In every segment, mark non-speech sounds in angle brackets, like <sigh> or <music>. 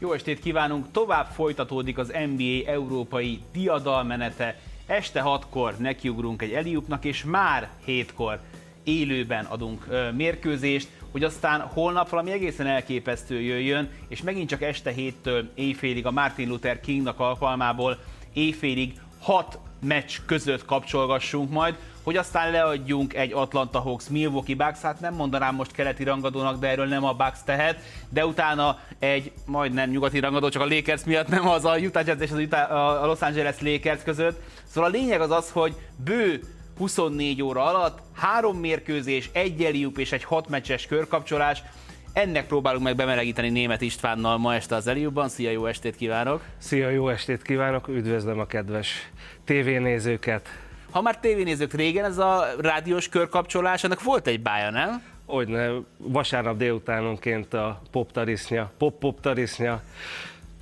Jó estét kívánunk! Tovább folytatódik az NBA európai diadalmenete. Este 6-kor nekiugrunk egy Eliupnak, és már 7-kor élőben adunk mérkőzést, hogy aztán holnap valami egészen elképesztő jöjjön, és megint csak este 7-től éjfélig a Martin Luther Kingnak alkalmából éjfélig 6 meccs között kapcsolgassunk majd, hogy aztán leadjunk egy Atlanta Hawks Milwaukee Bucks, hát nem mondanám most keleti rangadónak, de erről nem a Bucks tehet, de utána egy majdnem nyugati rangadó, csak a Lakers miatt nem az a Utah Jazz és az Utah, a Los Angeles Lakers között. Szóval a lényeg az az, hogy bő 24 óra alatt három mérkőzés, egy Eliup és egy hat meccses körkapcsolás, ennek próbálunk meg bemelegíteni Német Istvánnal ma este az Eliubban. Szia, jó estét kívánok! Szia, jó estét kívánok! Üdvözlöm a kedves tévénézőket! Ha már tévénézők régen, ez a rádiós körkapcsolás, ennek volt egy bája, nem? Hogyne, vasárnap délutánonként a poptarisznya, pop-pop-tarisznya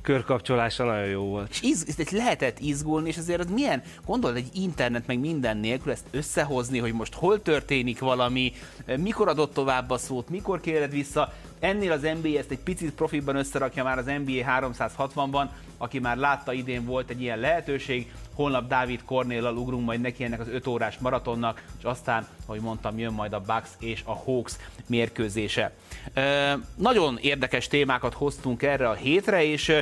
körkapcsolása nagyon jó volt. És iz, ez lehetett izgulni, és azért az milyen, gondolod, egy internet meg minden nélkül ezt összehozni, hogy most hol történik valami, mikor adott tovább a szót, mikor kéred vissza, ennél az NBA ezt egy picit profibban összerakja már az NBA 360-ban, aki már látta idén volt egy ilyen lehetőség, holnap Dávid Kornéllal ugrunk majd neki ennek az 5 órás maratonnak, és aztán, ahogy mondtam, jön majd a Bucks és a Hawks mérkőzése. Ö, nagyon érdekes témákat hoztunk erre a hétre, és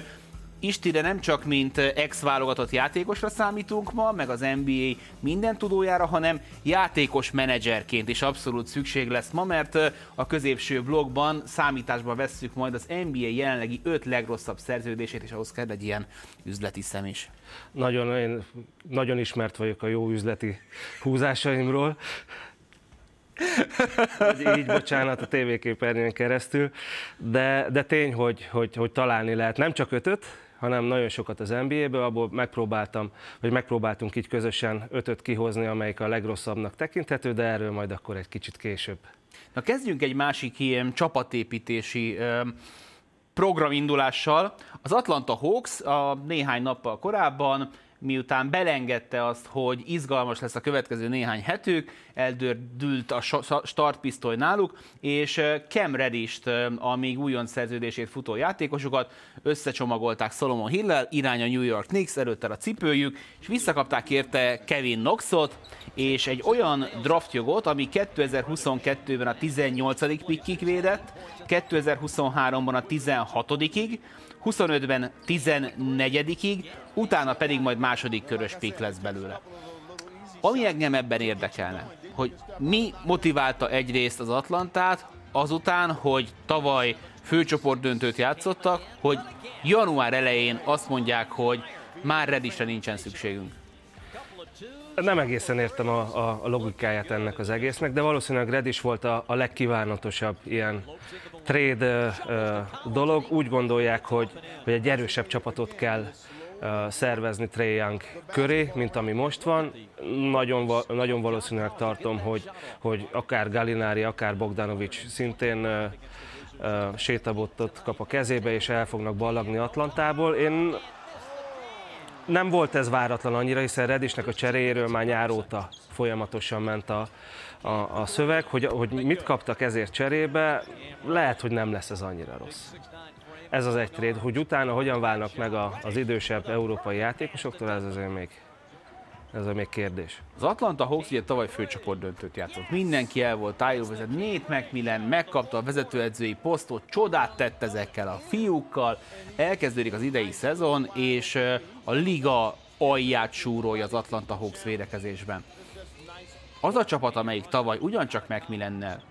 Istire nem csak mint ex-válogatott játékosra számítunk ma, meg az NBA minden tudójára, hanem játékos menedzserként is abszolút szükség lesz ma, mert a középső blogban számításba vesszük majd az NBA jelenlegi öt legrosszabb szerződését, és ahhoz kell egy ilyen üzleti szem is. Nagyon, én nagyon ismert vagyok a jó üzleti húzásaimról. így bocsánat a tévéképernyőn keresztül, de, de tény, hogy, hogy, hogy találni lehet nem csak ötöt, hanem nagyon sokat az NBA-ből, abból megpróbáltam, vagy megpróbáltunk így közösen ötöt kihozni, amelyik a legrosszabbnak tekinthető, de erről majd akkor egy kicsit később. Na kezdjünk egy másik ilyen csapatépítési programindulással. Az Atlanta Hawks a néhány nappal korábban miután belengedte azt, hogy izgalmas lesz a következő néhány hetük, eldördült a startpisztoly náluk, és Cam Redist, a még újon szerződését futó játékosokat összecsomagolták Solomon Hill-el, irány a New York Knicks, előtte a cipőjük, és visszakapták érte Kevin Knoxot, és egy olyan draftjogot, ami 2022-ben a 18. pikkig védett, 2023-ban a 16 25-ben 14-ig, utána pedig majd második körös pick lesz belőle. Ami engem ebben érdekelne, hogy mi motiválta egyrészt az Atlantát, azután, hogy tavaly főcsoport döntőt játszottak, hogy január elején azt mondják, hogy már Redisre nincsen szükségünk. Nem egészen értem a, a logikáját ennek az egésznek, de valószínűleg Redis volt a, a legkívánatosabb ilyen trade dolog. Úgy gondolják, hogy, hogy egy erősebb csapatot kell szervezni Trey Young köré, mint ami most van. Nagyon, nagyon valószínűleg tartom, hogy, hogy akár Galinári, akár Bogdanovics szintén ö, sétabottot kap a kezébe, és el fognak ballagni Atlantából. Én nem volt ez váratlan annyira, hiszen Redisnek a cseréjéről már nyáróta folyamatosan ment a, a, a szöveg, hogy, hogy mit kaptak ezért cserébe, lehet, hogy nem lesz ez annyira rossz. Ez az egy tréd, hogy utána hogyan válnak meg a, az idősebb európai játékosoktól, ez azért még, ez még kérdés. Az Atlanta Hawks ugye tavaly főcsoport döntőt játszott. Mindenki el volt tájékozva, Nate McMillan megkapta a vezetőedzői posztot, csodát tett ezekkel a fiúkkal, elkezdődik az idei szezon, és a liga alját súrolja az Atlanta Hawks védekezésben az a csapat, amelyik tavaly ugyancsak Macmillannel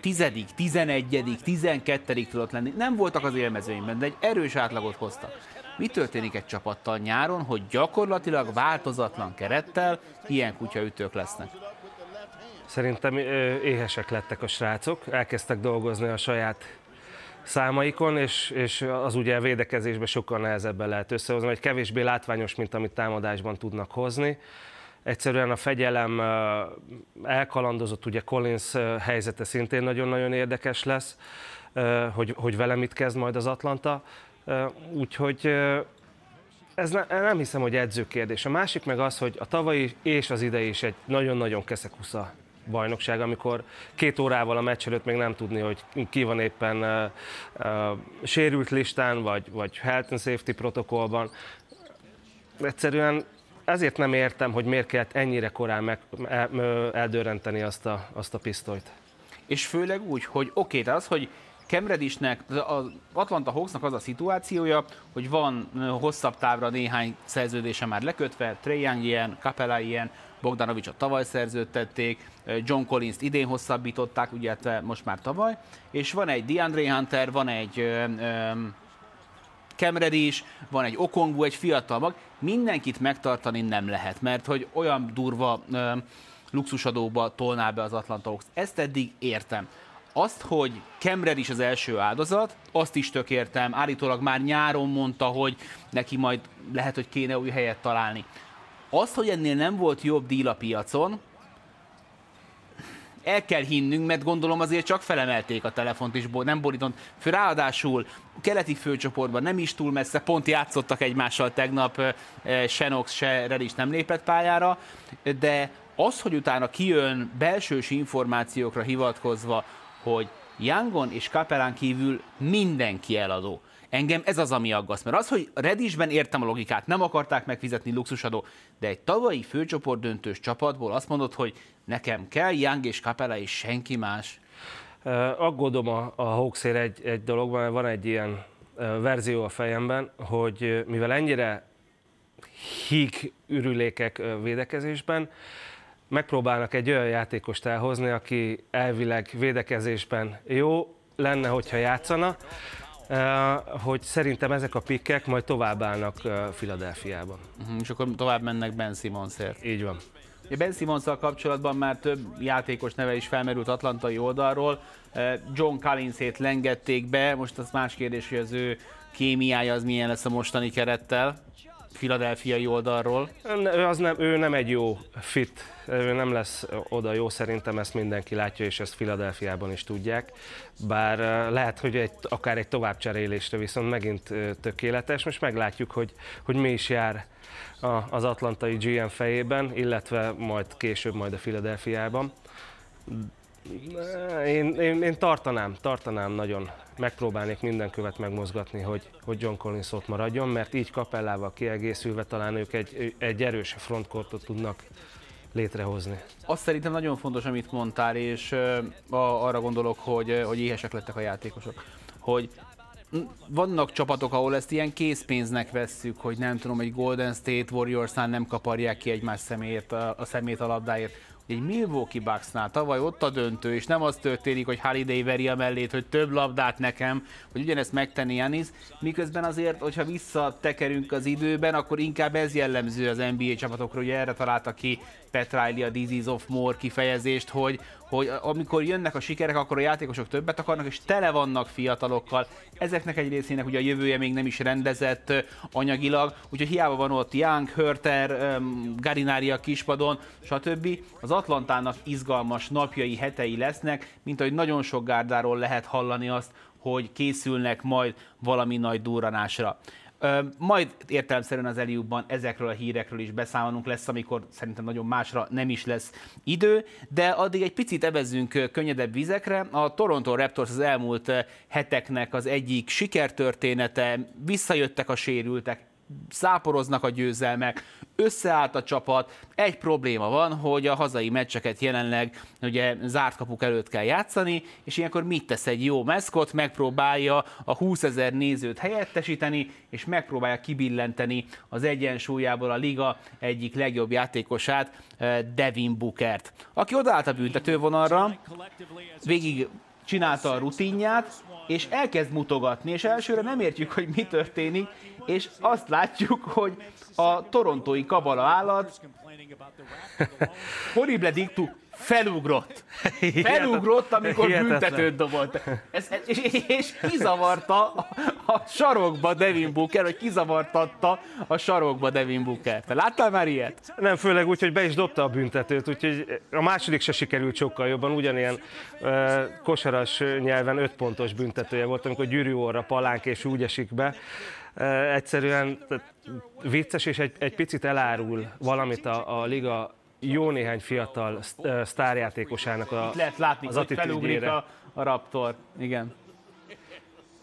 tizedik, tizenegyedik, tizenkettedik tudott lenni, nem voltak az élmezőimben, de egy erős átlagot hoztak. Mi történik egy csapattal nyáron, hogy gyakorlatilag változatlan kerettel ilyen kutyaütők lesznek? Szerintem éhesek lettek a srácok, elkezdtek dolgozni a saját számaikon, és, és az ugye védekezésben sokkal nehezebben lehet összehozni, vagy kevésbé látványos, mint amit támadásban tudnak hozni egyszerűen a fegyelem elkalandozott, ugye Collins helyzete szintén nagyon-nagyon érdekes lesz, hogy, hogy vele mit kezd majd az Atlanta, úgyhogy ez ne, nem hiszem, hogy edző kérdés. A másik meg az, hogy a tavalyi és az idei is egy nagyon-nagyon keszekusza bajnokság, amikor két órával a meccs előtt még nem tudni, hogy ki van éppen uh, uh, sérült listán, vagy, vagy health and safety protokollban. Egyszerűen ezért nem értem, hogy miért kellett ennyire korán meg, eldörrenteni azt a, azt a pisztolyt. És főleg úgy, hogy oké, okay, az, hogy Cam Reddishnek, az Atlanta Hawksnak az a szituációja, hogy van hosszabb távra néhány szerződése már lekötve, Trey Young ilyen, Capella ilyen, Bogdanovicsot tavaly szerződtették, John Collins-t idén hosszabbították, ugye most már tavaly, és van egy DeAndre Hunter, van egy um, Reddish, van egy Okongwu, egy fiatal mag, mindenkit megtartani nem lehet, mert hogy olyan durva um, luxusadóba tolná be az Atlanta Hawks. Ezt eddig értem. Azt, hogy Kemred is az első áldozat, azt is tök értem. Állítólag már nyáron mondta, hogy neki majd lehet, hogy kéne új helyet találni. Azt, hogy ennél nem volt jobb díl a piacon, el kell hinnünk, mert gondolom azért csak felemelték a telefont is, nem borított. Ráadásul keleti főcsoportban nem is túl messze, pont játszottak egymással tegnap, se Nox, se Redis nem lépett pályára, de az, hogy utána kijön belsős információkra hivatkozva, hogy Youngon és Kapelán kívül mindenki eladó. Engem ez az, ami aggaszt. Mert az, hogy Redisben értem a logikát, nem akarták megfizetni luxusadó, de egy tavalyi főcsoport döntős csapatból azt mondod, hogy nekem kell Young és Capella és senki más. Aggódom a, a Hawksért egy, egy dologban, van egy ilyen verzió a fejemben, hogy mivel ennyire híg ürülékek védekezésben, megpróbálnak egy olyan játékost elhozni, aki elvileg védekezésben jó lenne, hogyha játszana, hogy szerintem ezek a pikkek majd továbbállnak Filadelfiában. Uh-huh, és akkor tovább mennek Ben Simmonsért. Így van. Ben simmons kapcsolatban már több játékos neve is felmerült atlantai oldalról. Eh, John Collinsét lengették be, most az más kérdés, hogy az ő kémiája az milyen lesz a mostani kerettel filadelfiai oldalról. Ő, az nem, ő nem egy jó fit, ő nem lesz oda jó, szerintem ezt mindenki látja, és ezt Filadelfiában is tudják. Bár lehet, hogy egy, akár egy továbbcserélésre viszont megint tökéletes. Most meglátjuk, hogy, hogy mi is jár az atlantai GM fejében, illetve majd később majd a Filadelfiában. Én, én, én tartanám, tartanám nagyon, megpróbálnék minden követ megmozgatni, hogy, hogy John Collins ott maradjon, mert így kapellával kiegészülve talán ők egy, egy erős frontkortot tudnak létrehozni. Azt szerintem nagyon fontos, amit mondtál, és arra gondolok, hogy, hogy éhesek lettek a játékosok. Hogy vannak csapatok, ahol ezt ilyen készpénznek vesszük, hogy nem tudom, egy Golden State Warriors-nál nem kaparják ki egymás szemét, a szemét a labdáért egy Milwaukee Bucksnál tavaly ott a döntő, és nem az történik, hogy Holiday veri a mellét, hogy több labdát nekem, hogy ugyanezt megtenni Janis, miközben azért, hogyha visszatekerünk az időben, akkor inkább ez jellemző az NBA csapatokra, hogy erre találta ki Pat Riley a Disease of More kifejezést, hogy, hogy amikor jönnek a sikerek, akkor a játékosok többet akarnak, és tele vannak fiatalokkal. Ezeknek egy részének ugye a jövője még nem is rendezett anyagilag, úgyhogy hiába van ott Young, Hörter, Garinari a kispadon, stb. Az Atlantának izgalmas napjai, hetei lesznek, mint ahogy nagyon sok gárdáról lehet hallani azt, hogy készülnek majd valami nagy durranásra. Majd értelemszerűen az Eliubban ezekről a hírekről is beszámolunk lesz, amikor szerintem nagyon másra nem is lesz idő, de addig egy picit evezzünk könnyedebb vizekre. A Toronto Raptors az elmúlt heteknek az egyik sikertörténete, visszajöttek a sérültek, száporoznak a győzelmek, összeállt a csapat. Egy probléma van, hogy a hazai meccseket jelenleg ugye zárt kapuk előtt kell játszani, és ilyenkor mit tesz egy jó meszkot, megpróbálja a 20 ezer nézőt helyettesíteni, és megpróbálja kibillenteni az egyensúlyából a liga egyik legjobb játékosát, eh, Devin Bookert, aki odaállt a büntetővonalra, végig csinálta a rutinját, és elkezd mutogatni, és elsőre nem értjük, hogy mi történik, és azt látjuk, hogy a torontói kabala állat <laughs> horrible dictu felugrott. Felugrott, amikor büntetőt dobott. Ez, és, és kizavarta a, a sarokba Devin Booker, vagy kizavartatta a sarokba Devin Booker. Te láttál már ilyet? Nem, főleg úgy, hogy be is dobta a büntetőt, úgyhogy a második se sikerült sokkal jobban. Ugyanilyen uh, kosaras nyelven öt pontos büntetője volt, amikor gyűrű orra palánk és úgy esik be egyszerűen vicces, és egy, egy picit elárul valamit a, a liga jó néhány fiatal sztárjátékosának a, Itt lehet látni, az hogy felugrik a, a Raptor. Igen.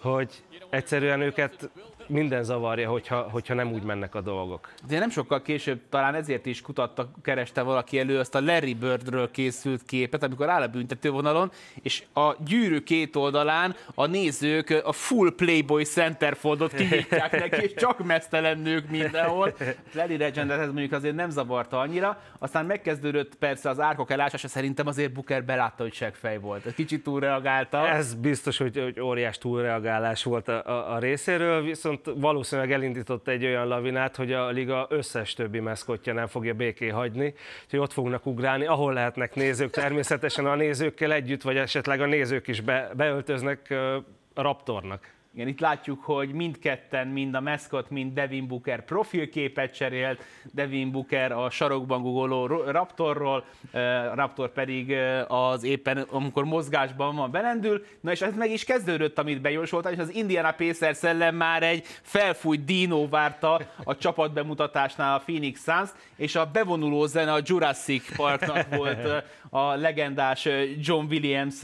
hogy egyszerűen őket minden zavarja, hogyha, hogyha nem úgy mennek a dolgok. De nem sokkal később talán ezért is kutatta, kereste valaki elő azt a Larry Birdről készült képet, amikor áll a büntetővonalon, és a gyűrű két oldalán a nézők a full Playboy centerfoldot kinyitják neki, és csak mesztelen nők mindenhol. Larry Legendet ez mondjuk azért nem zavarta annyira. Aztán megkezdődött persze az árkok elásása, szerintem azért Booker belátta, hogy seggfej volt. Kicsit túlreagálta. Ez biztos, hogy, hogy óriás túlreagálás volt a, a, a részéről, viszont valószínűleg elindított egy olyan lavinát, hogy a liga összes többi meszkotja nem fogja béké hagyni, hogy ott fognak ugrálni, ahol lehetnek nézők, természetesen a nézőkkel együtt, vagy esetleg a nézők is be, beöltöznek Raptornak. Igen, itt látjuk, hogy mindketten, mind a Mascot, mind Devin Booker profilképet cserélt, Devin Booker a sarokban gugoló Raptorról, Raptor pedig az éppen, amikor mozgásban van, belendül. Na és ez meg is kezdődött, amit bejósoltam, és az Indiana Pacers szellem már egy felfújt dino várta a csapat bemutatásnál a Phoenix Suns, és a bevonuló zene a Jurassic Parknak <laughs> volt a legendás John Williams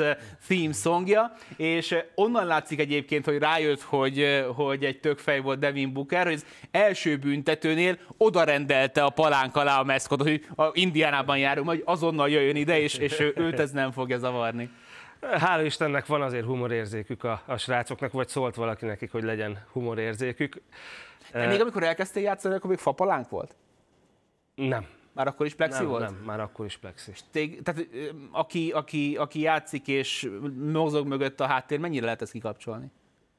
theme songja, és onnan látszik egyébként, hogy rájött, hogy, hogy egy tökfej volt Devin Booker, hogy az első büntetőnél oda rendelte a palánk alá a meszkot, hogy a Indiánában járunk, hogy azonnal jöjjön ide, és, és őt ez nem fogja zavarni. Hála Istennek van azért humorérzékük a, a srácoknak, vagy szólt valaki nekik, hogy legyen humorérzékük. De még amikor elkezdtél játszani, akkor még fapalánk volt? Nem. Már akkor is plexi nem, volt? Nem, már akkor is plexi. Tég, tehát aki, aki, aki játszik és mozog mögött a háttér, mennyire lehet ezt kikapcsolni?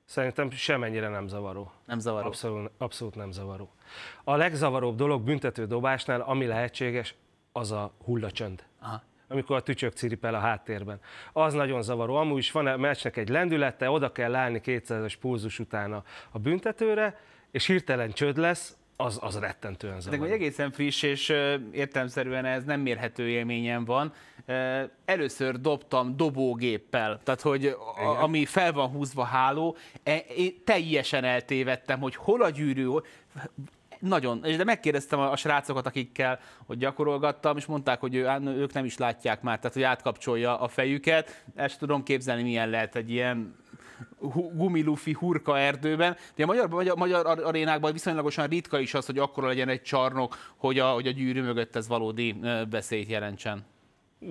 Szerintem semennyire nem zavaró. Nem zavaró. Abszolút, abszolút nem zavaró. A legzavaróbb dolog büntető dobásnál, ami lehetséges, az a hullacsönd. Aha. Amikor a tücsök ciripel a háttérben. Az nagyon zavaró. Amúgy is van a meccsnek egy lendülete, oda kell állni 200-as pulzus utána a büntetőre, és hirtelen csöd lesz, az, az rettentően zavaró. De egészen friss és értelmszerűen ez nem mérhető élményem van. Először dobtam dobógéppel, tehát hogy a, ami fel van húzva háló, e, én teljesen eltévedtem, hogy hol a gyűrű, nagyon, de megkérdeztem a, a srácokat, akikkel hogy gyakorolgattam, és mondták, hogy ő, ők nem is látják már, tehát hogy átkapcsolja a fejüket. Ezt tudom képzelni, milyen lehet egy ilyen gumilufi hurka erdőben. De a magyar, magyar, magyar arénákban viszonylagosan ritka is az, hogy akkora legyen egy csarnok, hogy a, hogy a gyűrű mögött ez valódi beszélt jelentsen.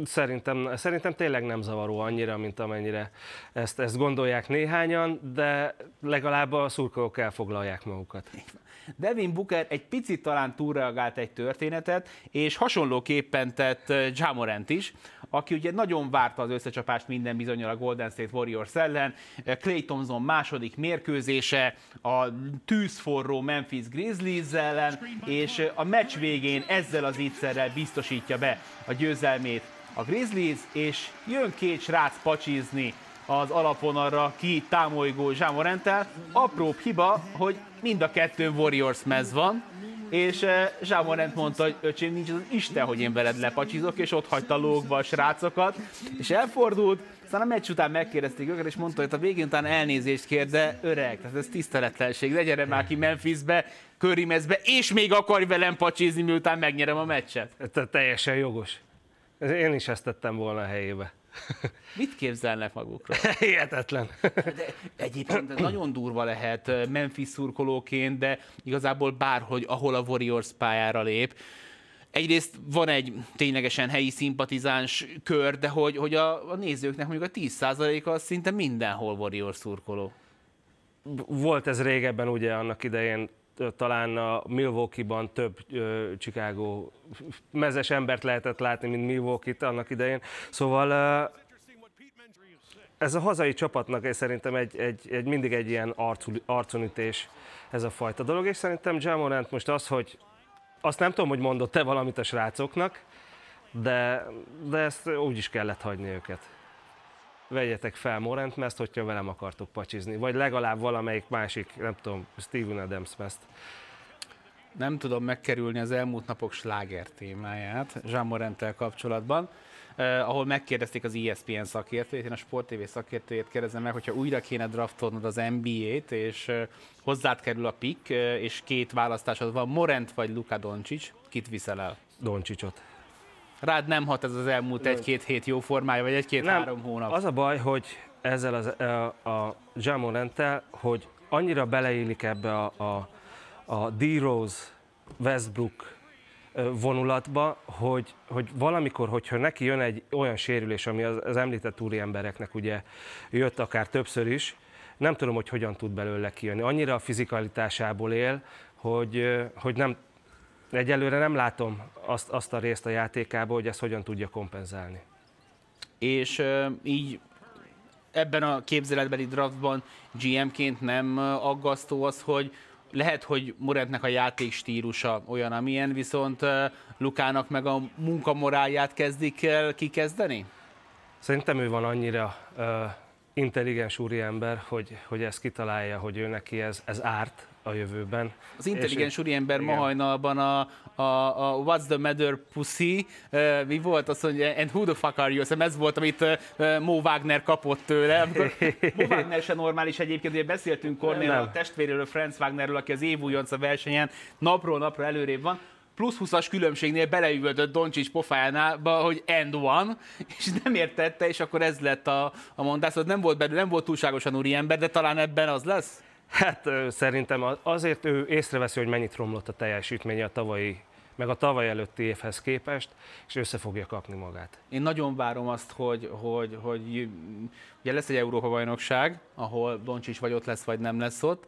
Szerintem, szerintem tényleg nem zavaró annyira, mint amennyire ezt, ezt gondolják néhányan, de legalább a szurkolók elfoglalják magukat. Devin Booker egy picit talán túlreagált egy történetet, és hasonlóképpen tett Jamorant is, aki ugye nagyon várta az összecsapást minden bizonyal a Golden State Warriors ellen. Clay Thompson második mérkőzése a tűzforró Memphis Grizzlies ellen, és a meccs végén ezzel az ígyszerrel biztosítja be a győzelmét a Grizzlies, és jön két srác pacsizni az alapvonalra ki támolygó Zsámorentel. Apróbb hiba, hogy mind a kettő Warriors mez van, és Zsámorent mondta, hogy öcsém, nincs az Isten, hogy én veled lepacsizok, és ott hagyta lógva a srácokat, és elfordult, aztán a meccs után megkérdezték őket, és mondta, hogy a végén után elnézést kér, de öreg, tehát ez tiszteletlenség, de gyere már ki Memphisbe, Körimezbe, és még akarj velem pacsizni, miután megnyerem a meccset. Ez teljesen jogos. Én is ezt tettem volna a helyébe. <laughs> Mit képzelnek magukról? <laughs> Hihetetlen. De egyébként nagyon durva lehet Memphis szurkolóként, de igazából bárhogy, ahol a Warriors pályára lép. Egyrészt van egy ténylegesen helyi szimpatizáns kör, de hogy, hogy a, a nézőknek mondjuk a 10%-a szinte mindenhol Warriors szurkoló. Volt ez régebben ugye annak idején talán a Milwaukee-ban több uh, Chicago mezes embert lehetett látni, mint Milwaukee-t annak idején. Szóval uh, ez a hazai csapatnak szerintem egy, egy, egy, mindig egy ilyen arcunütés ez a fajta dolog, és szerintem Jamorant most az, hogy azt nem tudom, hogy mondott te valamit a srácoknak, de, de ezt úgy is kellett hagyni őket vegyetek fel Morent meszt, hogyha velem akartok pacsizni, vagy legalább valamelyik másik, nem tudom, Steven Adams meszt. Nem tudom megkerülni az elmúlt napok sláger témáját Jean Morenttel kapcsolatban, eh, ahol megkérdezték az ESPN szakértőjét, én a Sport TV szakértőjét kérdezem meg, hogyha újra kéne draftolnod az NBA-t, és eh, hozzád kerül a pick, eh, és két választásod van, Morent vagy Luka Doncic, kit viszel el? Doncicot. Rád nem hat ez az elmúlt egy-két hét jó formája, vagy egy-két-három hónap. Az a baj, hogy ezzel az, a, a Jamoranttel, hogy annyira beleillik ebbe a, a, a D-Rose Westbrook vonulatba, hogy, hogy valamikor, hogyha neki jön egy olyan sérülés, ami az, az említett úri embereknek ugye jött akár többször is, nem tudom, hogy hogyan tud belőle kijönni. Annyira a fizikalitásából él, hogy, hogy nem, egyelőre nem látom azt, azt a részt a játékából, hogy ezt hogyan tudja kompenzálni. És uh, így ebben a képzeletbeli draftban GM-ként nem aggasztó az, hogy lehet, hogy Morentnek a játék stílusa olyan, amilyen, viszont Lukának meg a munkamorálját kezdik el kikezdeni? Szerintem ő van annyira uh, intelligens úriember, hogy, hogy ezt kitalálja, hogy ő neki ez, ez árt, a jövőben. Az intelligens úriember ma hajnalban a, a, a What's the Matter Pussy, uh, mi volt az, hogy and who the fuck are you? Azt ez volt, amit uh, Mo Wagner kapott tőle. Amikor, <laughs> Mo Wagner se normális egyébként, ugye beszéltünk Cornél a testvéréről, Franz Wagnerről, aki az évújonc a versenyen napról napra előrébb van plusz 20-as különbségnél beleüvöltött Doncsics pofájánába, hogy end one, és nem értette, és akkor ez lett a, a mondás. Szóval nem volt, belül, nem volt túlságosan úri ember, de talán ebben az lesz? Hát szerintem azért ő észreveszi, hogy mennyit romlott a teljesítménye a tavalyi meg a tavaly előtti évhez képest, és össze fogja kapni magát. Én nagyon várom azt, hogy, hogy, hogy ugye lesz egy Európa-bajnokság, ahol Doncsics vagy ott lesz, vagy nem lesz ott,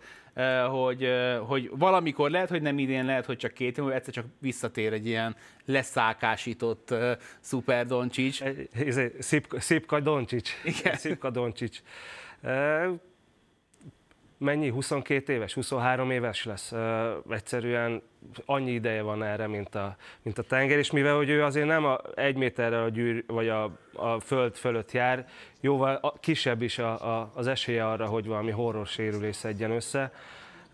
hogy, hogy valamikor lehet, hogy nem idén, lehet, hogy csak két év, egyszer csak visszatér egy ilyen leszákásított uh, szuper Doncsics. Szipka Doncsics. Igen. Szipka Doncsics mennyi, 22 éves, 23 éves lesz, egyszerűen annyi ideje van erre, mint a, mint a tenger, és mivel hogy ő azért nem a, egy méterrel a gyűr, vagy a, a föld fölött jár, jóval a, kisebb is a, a, az esélye arra, hogy valami horror sérülés szedjen össze.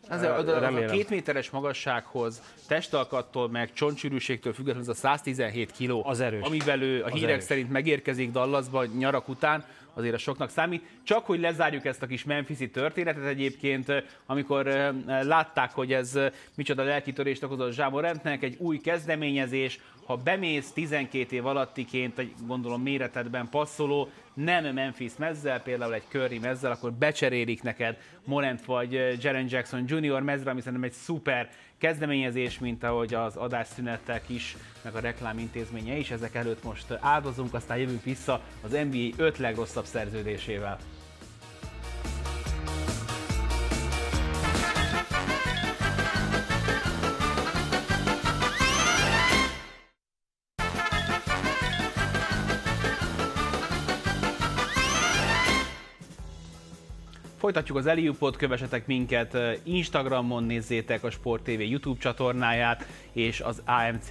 Az, az, az a két méteres magassághoz, testalkattól, meg csontsűrűségtől függetlenül az a 117 kiló, az erős. amivel ő a az hírek erős. szerint megérkezik Dallasba nyarak után, azért a soknak számít. Csak hogy lezárjuk ezt a kis Memphisi történetet egyébként, amikor látták, hogy ez micsoda lelkitörést okozott Zsámorentnek, egy új kezdeményezés, ha bemész 12 év alattiként, egy gondolom méretedben passzoló, nem Memphis mezzel, például egy Curry mezzel, akkor becserélik neked Morant vagy Jaren Jackson Jr. mezre, ami szerintem egy szuper kezdeményezés, mint ahogy az adásszünetek is, meg a reklámintézménye is. Ezek előtt most áldozunk, aztán jövünk vissza az NBA 5 legrosszabb szerződésével. Folytatjuk az Eliupot, kövessetek minket Instagramon, nézzétek a Sport TV YouTube csatornáját, és az AMC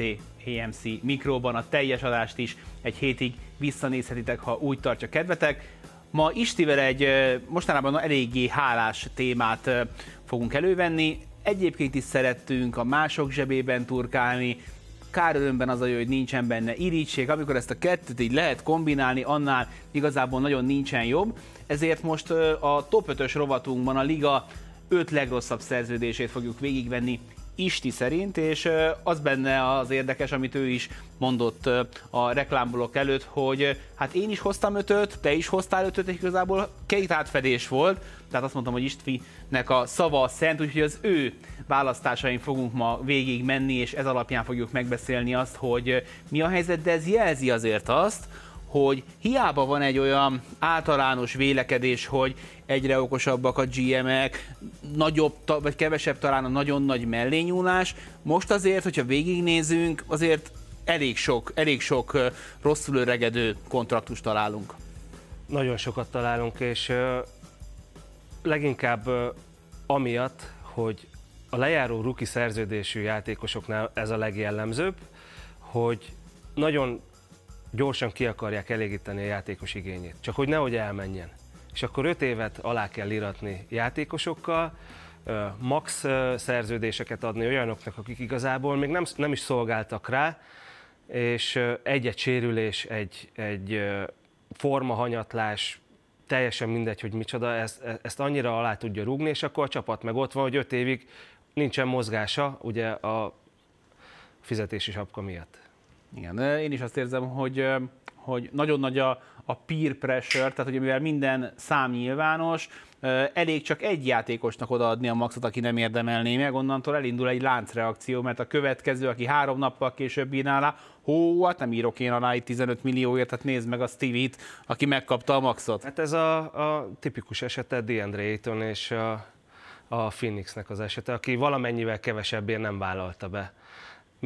AMC mikróban a teljes adást is egy hétig visszanézhetitek, ha úgy tartja kedvetek. Ma Istivel egy mostanában eléggé hálás témát fogunk elővenni. Egyébként is szerettünk a mások zsebében turkálni, kár örömben az a jó, hogy nincsen benne irítség, amikor ezt a kettőt így lehet kombinálni, annál igazából nagyon nincsen jobb. Ezért most a top 5-ös rovatunkban a liga 5 legrosszabb szerződését fogjuk végigvenni Isti szerint, és az benne az érdekes, amit ő is mondott a reklámblokk előtt, hogy hát én is hoztam ötöt, te is hoztál ötöt, és igazából két átfedés volt, tehát azt mondtam, hogy Istvinek a szava a szent, úgyhogy az ő választásain fogunk ma végig menni, és ez alapján fogjuk megbeszélni azt, hogy mi a helyzet, de ez jelzi azért azt, hogy hiába van egy olyan általános vélekedés, hogy egyre okosabbak a GM-ek, nagyobb vagy kevesebb talán a nagyon nagy mellényúlás, most azért, hogyha végignézünk, azért elég sok, elég sok rosszul öregedő kontraktust találunk. Nagyon sokat találunk, és leginkább amiatt, hogy a lejáró ruki szerződésű játékosoknál ez a legjellemzőbb, hogy nagyon gyorsan ki akarják elégíteni a játékos igényét, csak hogy nehogy elmenjen. És akkor öt évet alá kell iratni játékosokkal, max szerződéseket adni olyanoknak, akik igazából még nem, nem is szolgáltak rá, és egy-egy sérülés, egy, egy formahanyatlás, teljesen mindegy, hogy micsoda, ezt, ezt annyira alá tudja rúgni, és akkor a csapat meg ott van, hogy öt évig nincsen mozgása, ugye a fizetési sapka miatt. Igen, én is azt érzem, hogy, hogy nagyon nagy a, a peer pressure, tehát hogy mivel minden szám nyilvános, elég csak egy játékosnak odaadni a maxot, aki nem érdemelné meg, onnantól elindul egy láncreakció, mert a következő, aki három nappal később írná alá, hó, hát nem írok én alá itt 15 millióért, tehát nézd meg a Stevie-t, aki megkapta a maxot. Hát ez a, a tipikus esete DeAndre Ayton és a, a Phoenixnek az esete, aki valamennyivel kevesebbért nem vállalta be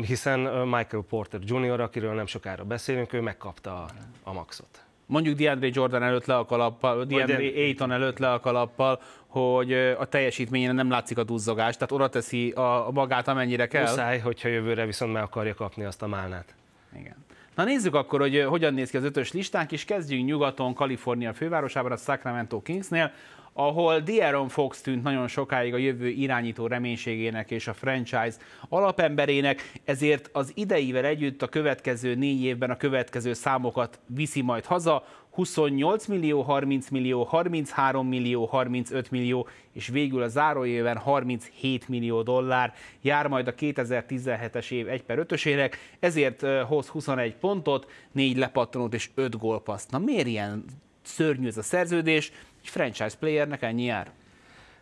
hiszen Michael Porter Jr., akiről nem sokára beszélünk, ő megkapta a, a maxot mondjuk DeAndre Jordan előtt le a kalappal, DeAndre Ayton előtt le a kalappal, hogy a teljesítményén nem látszik a duzzogás, tehát oda teszi a, a magát, amennyire kell. Muszáj, hogyha jövőre viszont meg akarja kapni azt a málnát. Igen. Na nézzük akkor, hogy hogyan néz ki az ötös listánk, és kezdjünk nyugaton, Kalifornia fővárosában, a Sacramento Kingsnél, ahol De'Aaron Fox tűnt nagyon sokáig a jövő irányító reménységének és a franchise alapemberének, ezért az ideivel együtt a következő négy évben a következő számokat viszi majd haza, 28 millió, 30 millió, 33 millió, 35 millió, és végül a záróéven 37 millió dollár jár majd a 2017-es év 1 per 5-ösének, ezért hoz 21 pontot, 4 lepattanót és 5 gólpaszt. Na miért ilyen szörnyű ez a szerződés? Egy franchise playernek ennyi jár.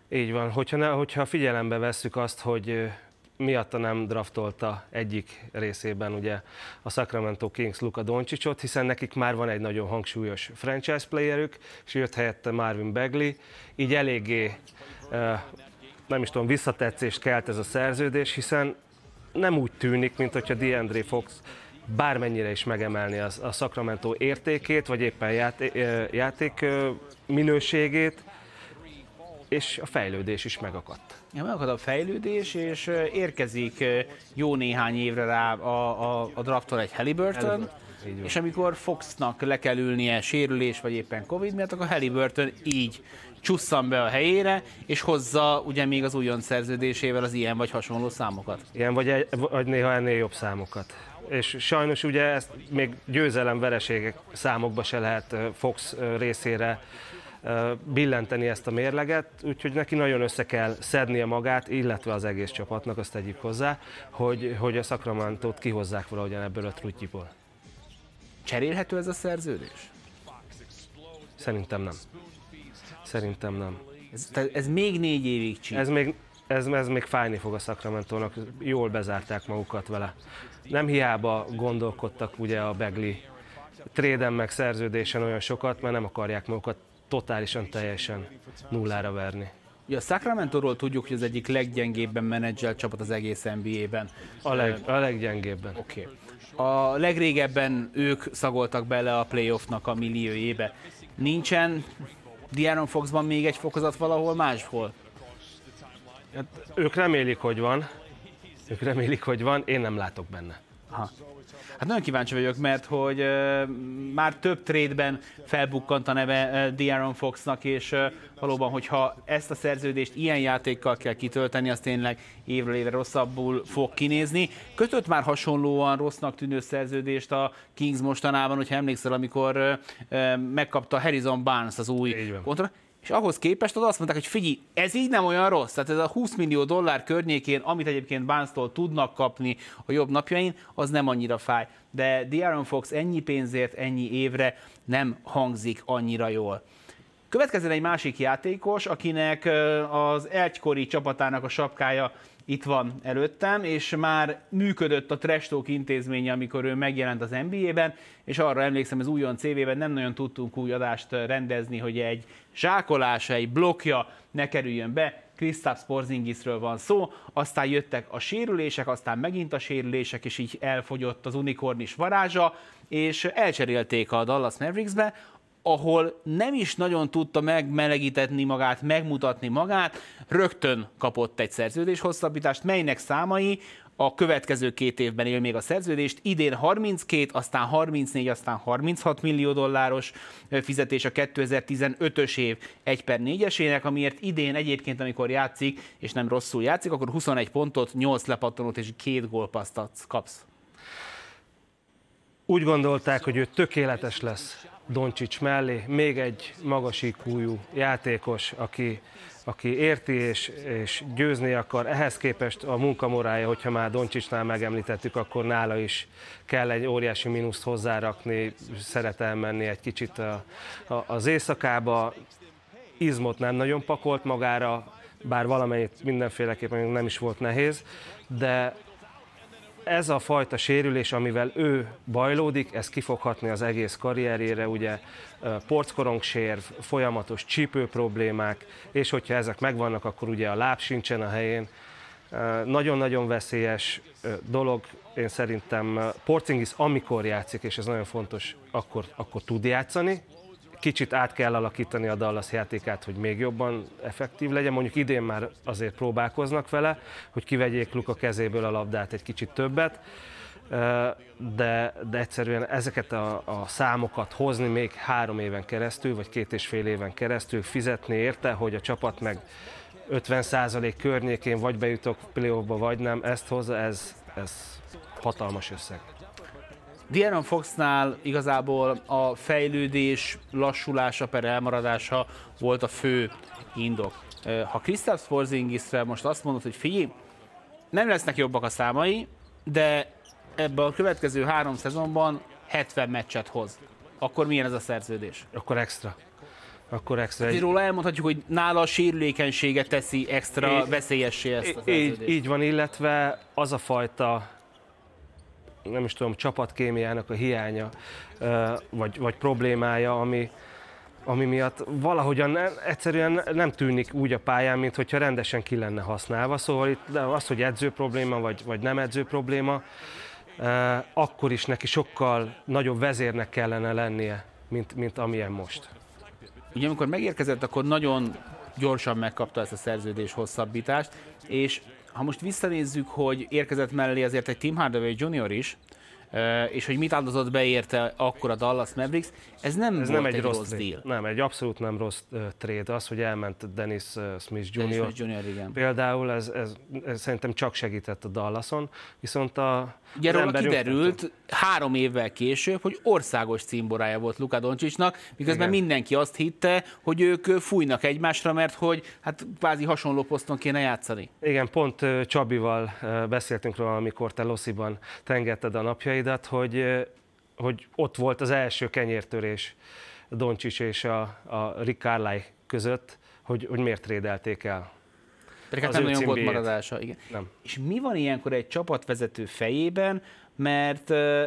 Így van, hogyha, ne, hogyha figyelembe vesszük azt, hogy miatta nem draftolta egyik részében ugye a Sacramento Kings Luka Doncsicsot, hiszen nekik már van egy nagyon hangsúlyos franchise playerük, és jött helyette Marvin Bagley, így eléggé nem is tudom, visszatetszést kelt ez a szerződés, hiszen nem úgy tűnik, mint hogyha DeAndre Fox bármennyire is megemelni a, a Sacramento értékét, vagy éppen játék, játék minőségét, és a fejlődés is megakadt. Ja, megakadt a fejlődés, és érkezik jó néhány évre rá a, a, a drafton egy Halliburton, és amikor Foxnak le kell ülnie sérülés, vagy éppen Covid miatt, akkor Halliburton így csusszan be a helyére, és hozza ugye még az újon szerződésével az ilyen vagy hasonló számokat. Ilyen vagy, egy, vagy néha ennél jobb számokat és sajnos ugye ezt még győzelem vereségek számokba se lehet Fox részére billenteni ezt a mérleget, úgyhogy neki nagyon össze kell szednie magát, illetve az egész csapatnak, azt tegyük hozzá, hogy, hogy a Sacramento-t kihozzák valahogyan ebből a trutyiból. Cserélhető ez a szerződés? Szerintem nem. Szerintem nem. Ez, ez még négy évig csíp. Ez még, ez, ez még fájni fog a Sacramento-nak, jól bezárták magukat vele. Nem hiába gondolkodtak ugye a Begli tréden meg szerződésen olyan sokat, mert nem akarják magukat totálisan, teljesen nullára verni. Ja, a Sacramento-ról tudjuk, hogy az egyik leggyengébben menedzselt csapat az egész NBA-ben. A, leg, a leggyengébben. Oké. Okay. A legrégebben ők szagoltak bele a playoffnak a milliójébe. Nincsen Diaron Foxban még egy fokozat valahol máshol? Hát, ők remélik, hogy van. Ők remélik, hogy van, én nem látok benne. Aha. Hát nagyon kíváncsi vagyok, mert hogy uh, már több trédben felbukkant a neve uh, De'Aaron Foxnak, és uh, valóban, hogyha ezt a szerződést ilyen játékkal kell kitölteni, az tényleg évről évre rosszabbul fog kinézni. Kötött már hasonlóan rossznak tűnő szerződést a Kings mostanában, hogyha emlékszel, amikor uh, megkapta Harrison Barnes az új kontra és ahhoz képest az azt mondták, hogy figyelj, ez így nem olyan rossz, tehát ez a 20 millió dollár környékén, amit egyébként Barnes-tól tudnak kapni a jobb napjain, az nem annyira fáj. De De'Aaron Fox ennyi pénzért, ennyi évre nem hangzik annyira jól. Következzen egy másik játékos, akinek az egykori csapatának a sapkája itt van előttem, és már működött a Trash Talk intézménye, amikor ő megjelent az NBA-ben, és arra emlékszem, az újon CV-ben nem nagyon tudtunk új adást rendezni, hogy egy zsákolása, egy blokja ne kerüljön be, Kristaps Porzingisről van szó, aztán jöttek a sérülések, aztán megint a sérülések, és így elfogyott az unikornis varázsa, és elcserélték a Dallas Mavericksbe, ahol nem is nagyon tudta megmelegítetni magát, megmutatni magát, rögtön kapott egy szerződés hosszabbítást, melynek számai a következő két évben él még a szerződést. Idén 32, aztán 34, aztán 36 millió dolláros fizetés a 2015-ös év 1 per 4-esének, amiért idén egyébként, amikor játszik, és nem rosszul játszik, akkor 21 pontot, 8 lepattanót és 2 gólpasztat kapsz. Úgy gondolták, hogy ő tökéletes lesz Doncsics mellé, még egy magas ikújú játékos, aki, aki érti és, és győzni akar. Ehhez képest a munkamorája, hogyha már Doncsicsnál megemlítettük, akkor nála is kell egy óriási mínuszt hozzárakni, szeret elmenni egy kicsit a, a, az éjszakába. Izmot nem nagyon pakolt magára, bár valamennyit mindenféleképpen nem is volt nehéz, de ez a fajta sérülés, amivel ő bajlódik, ez kifoghatni az egész karrierjére, ugye porckorongsér, folyamatos csípő problémák, és hogyha ezek megvannak, akkor ugye a láb sincsen a helyén. Nagyon-nagyon veszélyes dolog, én szerintem Porcingis amikor játszik, és ez nagyon fontos, akkor, akkor tud játszani, kicsit át kell alakítani a Dallas játékát, hogy még jobban effektív legyen. Mondjuk idén már azért próbálkoznak vele, hogy kivegyék Luka kezéből a labdát egy kicsit többet, de, de egyszerűen ezeket a, a számokat hozni még három éven keresztül, vagy két és fél éven keresztül, fizetni érte, hogy a csapat meg 50% környékén vagy bejutok playoffba, vagy nem, ezt hozza, ez, ez hatalmas összeg. De'Aaron Foxnál igazából a fejlődés lassulása per elmaradása volt a fő indok. Ha Kristaps Porzingisre most azt mondod, hogy figyelj, nem lesznek jobbak a számai, de ebben a következő három szezonban 70 meccset hoz. Akkor milyen ez a szerződés? Akkor extra. Akkor extra. Egy... Róla elmondhatjuk, hogy nála a sérülékenysége teszi extra veszélyessé ezt a szerződést. Így, így van, illetve az a fajta nem is tudom, csapatkémiának a hiánya, vagy, vagy problémája, ami, ami miatt valahogyan egyszerűen nem tűnik úgy a pályán, mint hogyha rendesen ki lenne használva. Szóval itt az, hogy edző probléma, vagy, vagy nem edző probléma, akkor is neki sokkal nagyobb vezérnek kellene lennie, mint, mint amilyen most. Ugye amikor megérkezett, akkor nagyon gyorsan megkapta ezt a szerződés hosszabbítást, és ha most visszanézzük, hogy érkezett mellé azért egy Tim Hardaway Jr. is, és hogy mit áldozott be érte akkor a Dallas Mavericks, ez nem ez nem egy, egy rossz, rossz deal. Nem, egy abszolút nem rossz uh, trade. Az, hogy elment Dennis Smith Jr. Dennis Smith Jr. Igen. Például ez, ez, ez, szerintem csak segített a Dallason, viszont a Ugye róla kiderült jöttem. három évvel később, hogy országos címborája volt Luka Doncsicsnak, miközben Igen. mindenki azt hitte, hogy ők fújnak egymásra, mert hogy hát kvázi hasonló poszton kéne játszani. Igen, pont Csabival beszéltünk róla, amikor te Lossziban tengetted a napjaidat, hogy hogy ott volt az első kenyértörés Doncsics és a, a Rick Carly között, hogy, hogy miért rédelték el. Pedig hát nem nagyon volt maradása. Igen. Nem. És mi van ilyenkor egy csapatvezető fejében, mert uh,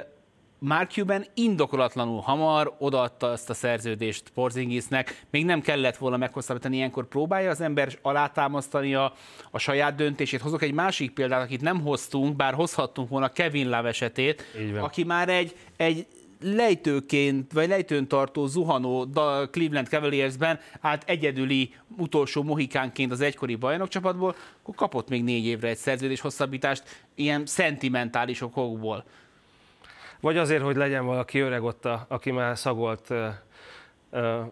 Mark Cuban indokolatlanul hamar odaadta ezt a szerződést Porzingisnek, még nem kellett volna meghosszabbítani, ilyenkor próbálja az ember alátámasztani a, a saját döntését. Hozok egy másik példát, akit nem hoztunk, bár hozhattunk volna Kevin Love esetét, aki már egy, egy lejtőként, vagy lejtőn tartó zuhanó Cleveland Cavaliersben át egyedüli utolsó mohikánként az egykori bajnokcsapatból, akkor kapott még négy évre egy szerződés hosszabbítást ilyen szentimentális okokból. Vagy azért, hogy legyen valaki öreg ott, a, aki már szagolt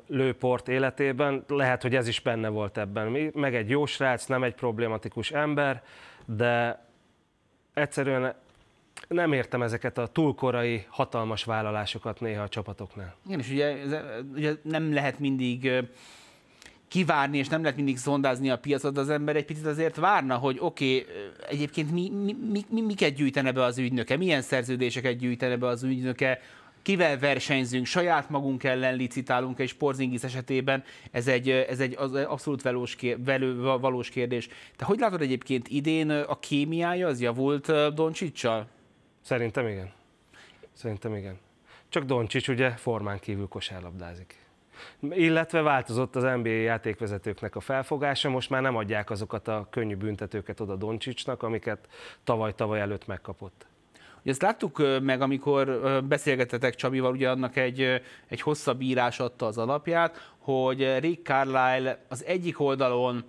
lőport életében, lehet, hogy ez is benne volt ebben. Meg egy jó srác, nem egy problématikus ember, de egyszerűen nem értem ezeket a túlkorai, hatalmas vállalásokat néha a csapatoknál. Igen, és ugye, ugye nem lehet mindig kivárni, és nem lehet mindig szondázni a piacot, az ember egy picit azért várna, hogy oké, okay, egyébként mi, mi, mi, mi, miket gyűjtene be az ügynöke, milyen szerződéseket gyűjtene be az ügynöke, kivel versenyzünk, saját magunk ellen licitálunk egy Porzingis esetében, ez egy, ez egy az abszolút valós, velő, valós kérdés. Te hogy látod egyébként idén a kémiája, az javult Doncsicsal? Szerintem igen. Szerintem igen. Csak Doncsics ugye formán kívül kosárlabdázik. Illetve változott az NBA játékvezetőknek a felfogása, most már nem adják azokat a könnyű büntetőket oda Doncsicsnak, amiket tavaly-tavaly előtt megkapott. Ugye ezt láttuk meg, amikor beszélgetetek Csabival, ugye annak egy, egy hosszabb írás adta az alapját, hogy Rick Carlisle az egyik oldalon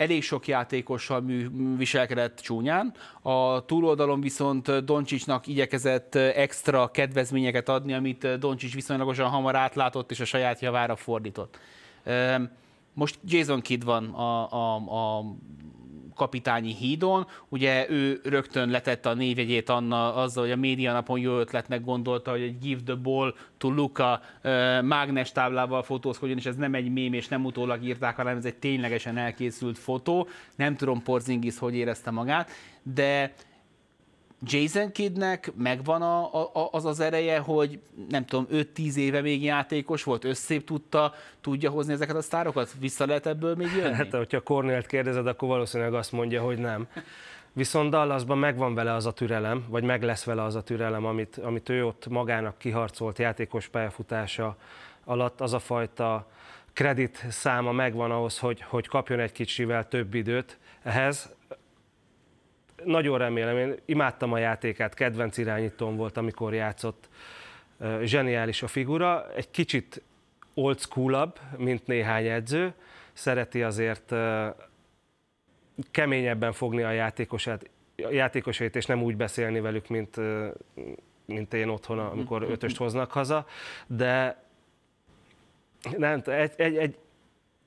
elég sok játékossal mű, viselkedett csúnyán, a túloldalon viszont Doncsicsnak igyekezett extra kedvezményeket adni, amit Doncsics viszonylagosan hamar átlátott és a saját javára fordított. Most Jason Kidd van a, a, a kapitányi hídon. Ugye ő rögtön letette a névjegyét Anna azzal, hogy a média napon jó ötletnek gondolta, hogy egy Give the Ball to Luca mágnes táblával fotózkodjon, és ez nem egy mém, és nem utólag írták, hanem ez egy ténylegesen elkészült fotó. Nem tudom Porzingis hogy érezte magát, de Jason Kidnek megvan a, a, az az ereje, hogy nem tudom, 5-10 éve még játékos volt, összép tudta, tudja hozni ezeket a sztárokat? Vissza lehet ebből még jönni? Hát, hogyha Cornélt kérdezed, akkor valószínűleg azt mondja, hogy nem. Viszont Dallasban megvan vele az a türelem, vagy meg lesz vele az a türelem, amit, amit ő ott magának kiharcolt játékos pályafutása alatt, az a fajta kredit száma megvan ahhoz, hogy, hogy kapjon egy kicsivel több időt ehhez nagyon remélem, én imádtam a játékát, kedvenc irányítóm volt, amikor játszott. Zseniális a figura, egy kicsit old school mint néhány edző, szereti azért keményebben fogni a játékosát, a játékosait, és nem úgy beszélni velük, mint, mint én otthon, amikor ötöst hoznak haza, de nem, egy, egy, egy,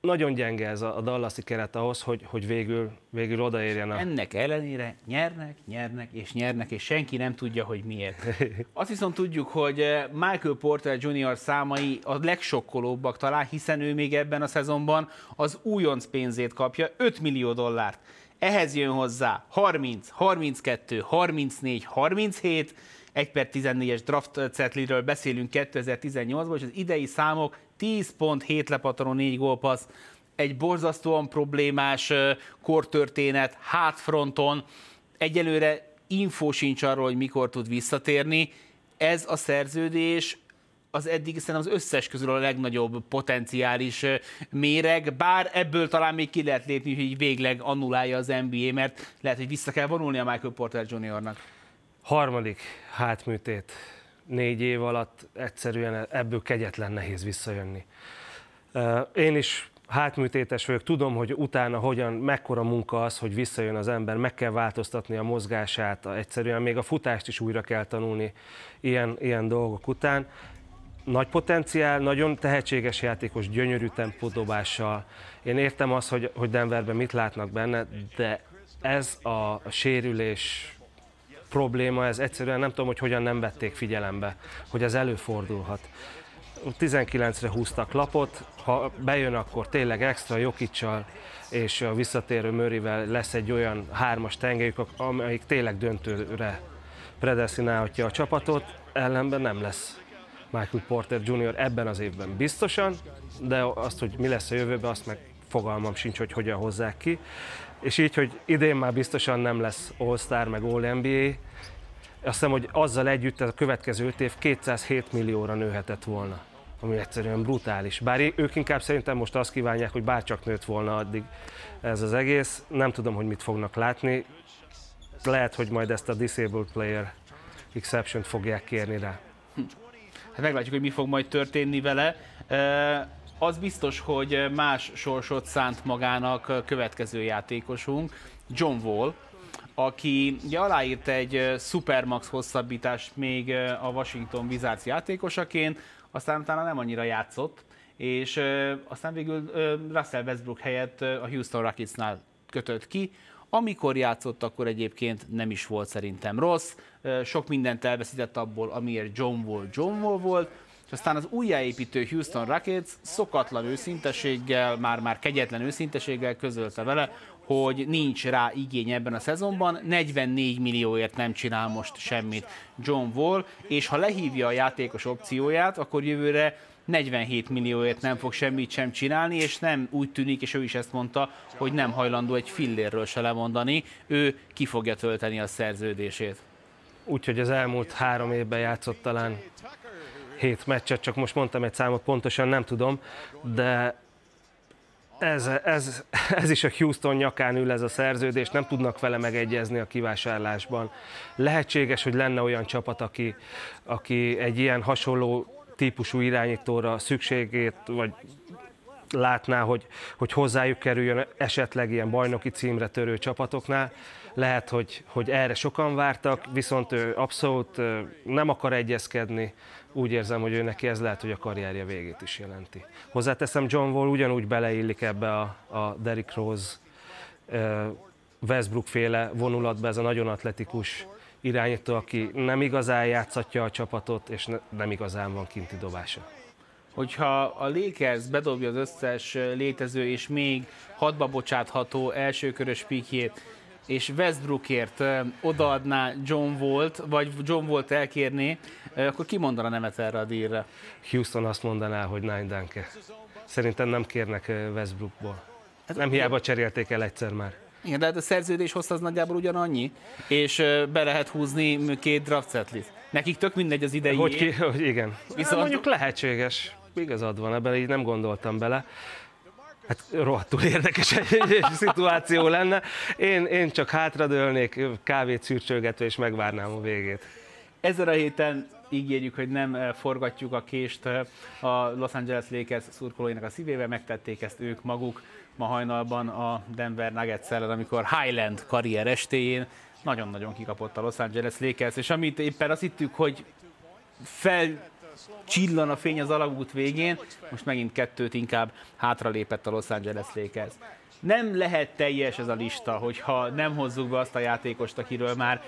nagyon gyenge ez a, Dallasi keret ahhoz, hogy, hogy végül, végül odaérjen a... Ennek ellenére nyernek, nyernek és nyernek, és senki nem tudja, hogy miért. <laughs> Azt viszont tudjuk, hogy eh, Michael Porter Jr. számai a legsokkolóbbak talán, hiszen ő még ebben a szezonban az újonc pénzét kapja, 5 millió dollárt. Ehhez jön hozzá 30, 32, 34, 37, 1 per 14-es draft cetliről beszélünk 2018-ban, és az idei számok 10 pont, 7 lepattanó, 4 gólpassz, egy borzasztóan problémás kortörténet, hátfronton, egyelőre info sincs arról, hogy mikor tud visszatérni. Ez a szerződés az eddig szerintem az összes közül a legnagyobb potenciális méreg, bár ebből talán még ki lehet lépni, hogy végleg annulálja az NBA, mert lehet, hogy vissza kell vonulni a Michael Porter Jr.-nak. Harmadik hátműtét négy év alatt egyszerűen ebből kegyetlen nehéz visszajönni. Én is hátműtétes vagyok, tudom, hogy utána hogyan, mekkora munka az, hogy visszajön az ember, meg kell változtatni a mozgását, egyszerűen még a futást is újra kell tanulni ilyen, ilyen dolgok után. Nagy potenciál, nagyon tehetséges játékos, gyönyörű tempódobással. Én értem azt, hogy, hogy Denverben mit látnak benne, de ez a, sérülés probléma, ez egyszerűen nem tudom, hogy hogyan nem vették figyelembe, hogy ez előfordulhat. 19-re húztak lapot, ha bejön, akkor tényleg extra Jokicsal és a visszatérő Mörivel lesz egy olyan hármas tengelyük, amelyik tényleg döntőre predestinálhatja a csapatot, ellenben nem lesz Michael Porter Jr. ebben az évben biztosan, de azt, hogy mi lesz a jövőben, azt meg fogalmam sincs, hogy hogyan hozzák ki és így, hogy idén már biztosan nem lesz All-Star, meg All-NBA, azt hiszem, hogy azzal együtt a következő öt év 207 millióra nőhetett volna, ami egyszerűen brutális. Bár ők inkább szerintem most azt kívánják, hogy bárcsak nőtt volna addig ez az egész. Nem tudom, hogy mit fognak látni. Lehet, hogy majd ezt a Disabled Player exception fogják kérni rá. Hát meglátjuk, hogy mi fog majd történni vele az biztos, hogy más sorsot szánt magának következő játékosunk, John Wall, aki ugye aláírt egy Supermax hosszabbítást még a Washington Wizards játékosaként, aztán utána nem annyira játszott, és aztán végül Russell Westbrook helyett a Houston Rocketsnál kötött ki, amikor játszott, akkor egyébként nem is volt szerintem rossz, sok mindent elveszített abból, amiért John Wall John Wall volt, és aztán az újjáépítő Houston Rockets szokatlan őszinteséggel, már-már kegyetlen őszinteséggel közölte vele, hogy nincs rá igény ebben a szezonban, 44 millióért nem csinál most semmit John Wall, és ha lehívja a játékos opcióját, akkor jövőre 47 millióért nem fog semmit sem csinálni, és nem úgy tűnik, és ő is ezt mondta, hogy nem hajlandó egy fillérről se lemondani, ő ki fogja tölteni a szerződését. Úgyhogy az elmúlt három évben játszott talán hét meccset, csak most mondtam egy számot, pontosan nem tudom, de ez, ez, ez is a Houston nyakán ül ez a szerződés, nem tudnak vele megegyezni a kivásárlásban. Lehetséges, hogy lenne olyan csapat, aki, aki egy ilyen hasonló típusú irányítóra szükségét, vagy látná, hogy, hogy hozzájuk kerüljön esetleg ilyen bajnoki címre törő csapatoknál. Lehet, hogy, hogy erre sokan vártak, viszont ő abszolút nem akar egyezkedni, úgy érzem, hogy ő neki ez lehet, hogy a karrierje végét is jelenti. Hozzáteszem, John Wall ugyanúgy beleillik ebbe a, a Derrick Rose Westbrook féle vonulatba ez a nagyon atletikus irányító, aki nem igazán játszatja a csapatot, és ne, nem igazán van kinti dobása. Hogyha a Lakers bedobja az összes létező és még hadba bocsátható elsőkörös pikjét, és Westbrookért odaadná John Volt, vagy John Volt elkérné, akkor ki mondana nemet erre a dílre? Houston azt mondaná, hogy Nine Danke. Szerintem nem kérnek Westbrookból. Hát, nem hiába cserélték el egyszer már. Igen, de hát a szerződés hossz az nagyjából ugyanannyi, és be lehet húzni két draft setlit. Nekik tök mindegy az idei. Hogy, ki, hogy igen. Viszont... Hát mondjuk lehetséges. Igazad van ebben, így nem gondoltam bele. Hát rohadtul érdekes egy, egy, egy szituáció lenne. Én, én csak hátradőlnék, kávét szürcsölgetve, és megvárnám a végét. Ezen a héten ígérjük, hogy nem forgatjuk a kést a Los Angeles Lakers szurkolóinak a szívébe, megtették ezt ők maguk ma hajnalban a Denver nuggets ellen, amikor Highland karrier estéjén nagyon-nagyon kikapott a Los Angeles Lakers, és amit éppen azt hittük, hogy fel csillan a fény az alagút végén, most megint kettőt inkább hátralépett a Los Angeles Lakers. Nem lehet teljes ez a lista, hogyha nem hozzuk be azt a játékost, akiről már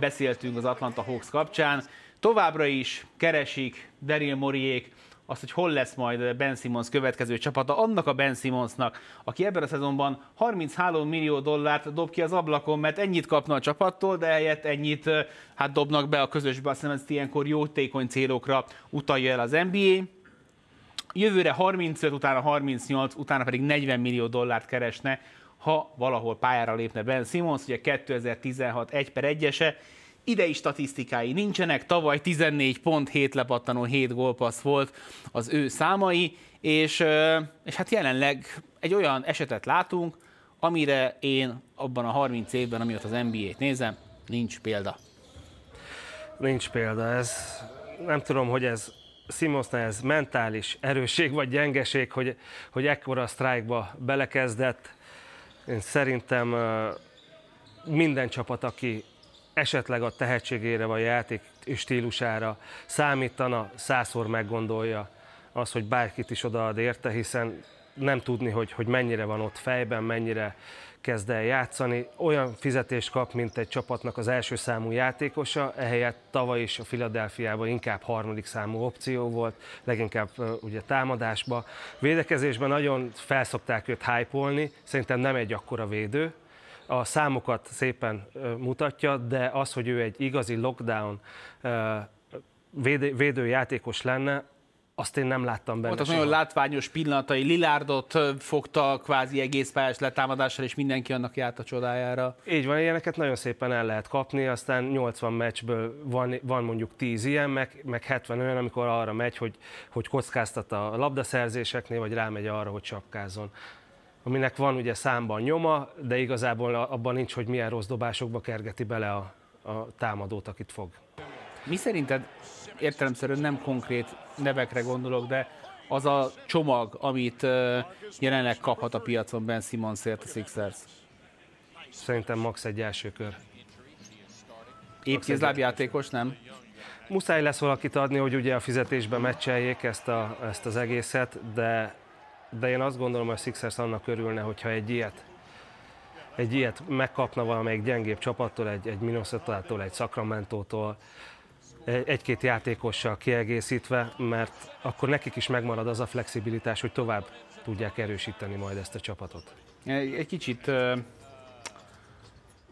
beszéltünk az Atlanta Hawks kapcsán. Továbbra is keresik Daryl Moriék, azt, hogy hol lesz majd Ben Simmons következő csapata, annak a Ben Simmonsnak, aki ebben a szezonban 33 millió dollárt dob ki az ablakon, mert ennyit kapna a csapattól, de helyett ennyit hát dobnak be a közösbe, azt hiszem, ezt ilyenkor jótékony célokra utalja el az NBA. Jövőre 35, utána 38, utána pedig 40 millió dollárt keresne, ha valahol pályára lépne Ben Simmons, ugye 2016 1 per 1-ese, idei statisztikái nincsenek, tavaly 14 pont, 7 lepattanó, 7 gólpassz volt az ő számai, és, és hát jelenleg egy olyan esetet látunk, amire én abban a 30 évben, amióta az NBA-t nézem, nincs példa. Nincs példa, ez nem tudom, hogy ez Simonsnál ez mentális erősség vagy gyengeség, hogy, hogy ekkora sztrájkba belekezdett. Én szerintem minden csapat, aki esetleg a tehetségére vagy játék stílusára számítana, százszor meggondolja az, hogy bárkit is odaad érte, hiszen nem tudni, hogy, hogy mennyire van ott fejben, mennyire kezd el játszani. Olyan fizetést kap, mint egy csapatnak az első számú játékosa, ehelyett tavaly is a Philadelphiában inkább harmadik számú opció volt, leginkább ugye támadásba. Védekezésben nagyon felszokták őt hype szerintem nem egy akkora védő, a számokat szépen mutatja, de az, hogy ő egy igazi lockdown védő, védőjátékos lenne, azt én nem láttam benne. Voltak nagyon látványos pillanatai, Lilárdot fogta kvázi egész pályás letámadással, és mindenki annak járt a csodájára. Így van, ilyeneket nagyon szépen el lehet kapni, aztán 80 meccsből van, van mondjuk 10 ilyen, meg, meg 70 olyan, amikor arra megy, hogy, hogy kockáztat a labdaszerzéseknél, vagy rámegy arra, hogy csapkázzon aminek van ugye számban nyoma, de igazából abban nincs, hogy milyen rossz dobásokba kergeti bele a, a támadót, akit fog. Mi szerinted, értelemszerűen nem konkrét nevekre gondolok, de az a csomag, amit jelenleg kaphat a piacon Ben Simmonsért a Sixers? Szerintem max egy első kör. Épp játékos, nem? Muszáj lesz valakit adni, hogy ugye a fizetésbe meccseljék ezt, a, ezt az egészet, de de én azt gondolom, hogy a Sixers annak örülne, hogyha egy ilyet, egy ilyet megkapna valamelyik gyengébb csapattól, egy, egy Minnesota-tól, egy Sacramento-tól, egy-két játékossal kiegészítve, mert akkor nekik is megmarad az a flexibilitás, hogy tovább tudják erősíteni majd ezt a csapatot. Egy kicsit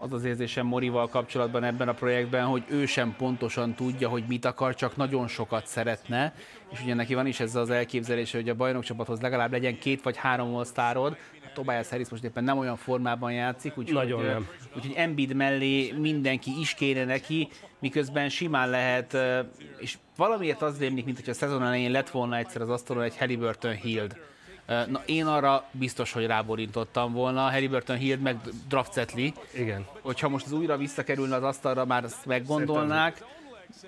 az az érzésem Morival kapcsolatban ebben a projektben, hogy ő sem pontosan tudja, hogy mit akar, csak nagyon sokat szeretne, és ugye neki van is ez az elképzelése, hogy a bajnokcsapathoz legalább legyen két vagy három osztárod, Tobias Harris most éppen nem olyan formában játszik, úgyhogy, Nagyon nem. úgyhogy Embiid mellé mindenki is kéne neki, miközben simán lehet, és valamiért az rémlik, mint hogy a szezon elején lett volna egyszer az asztalon egy Halliburton Hield Na, én arra biztos, hogy ráborintottam volna. Harry Burton Hill meg Draftsetli. Igen. Hogyha most az újra visszakerülne az asztalra, már ezt meggondolnák.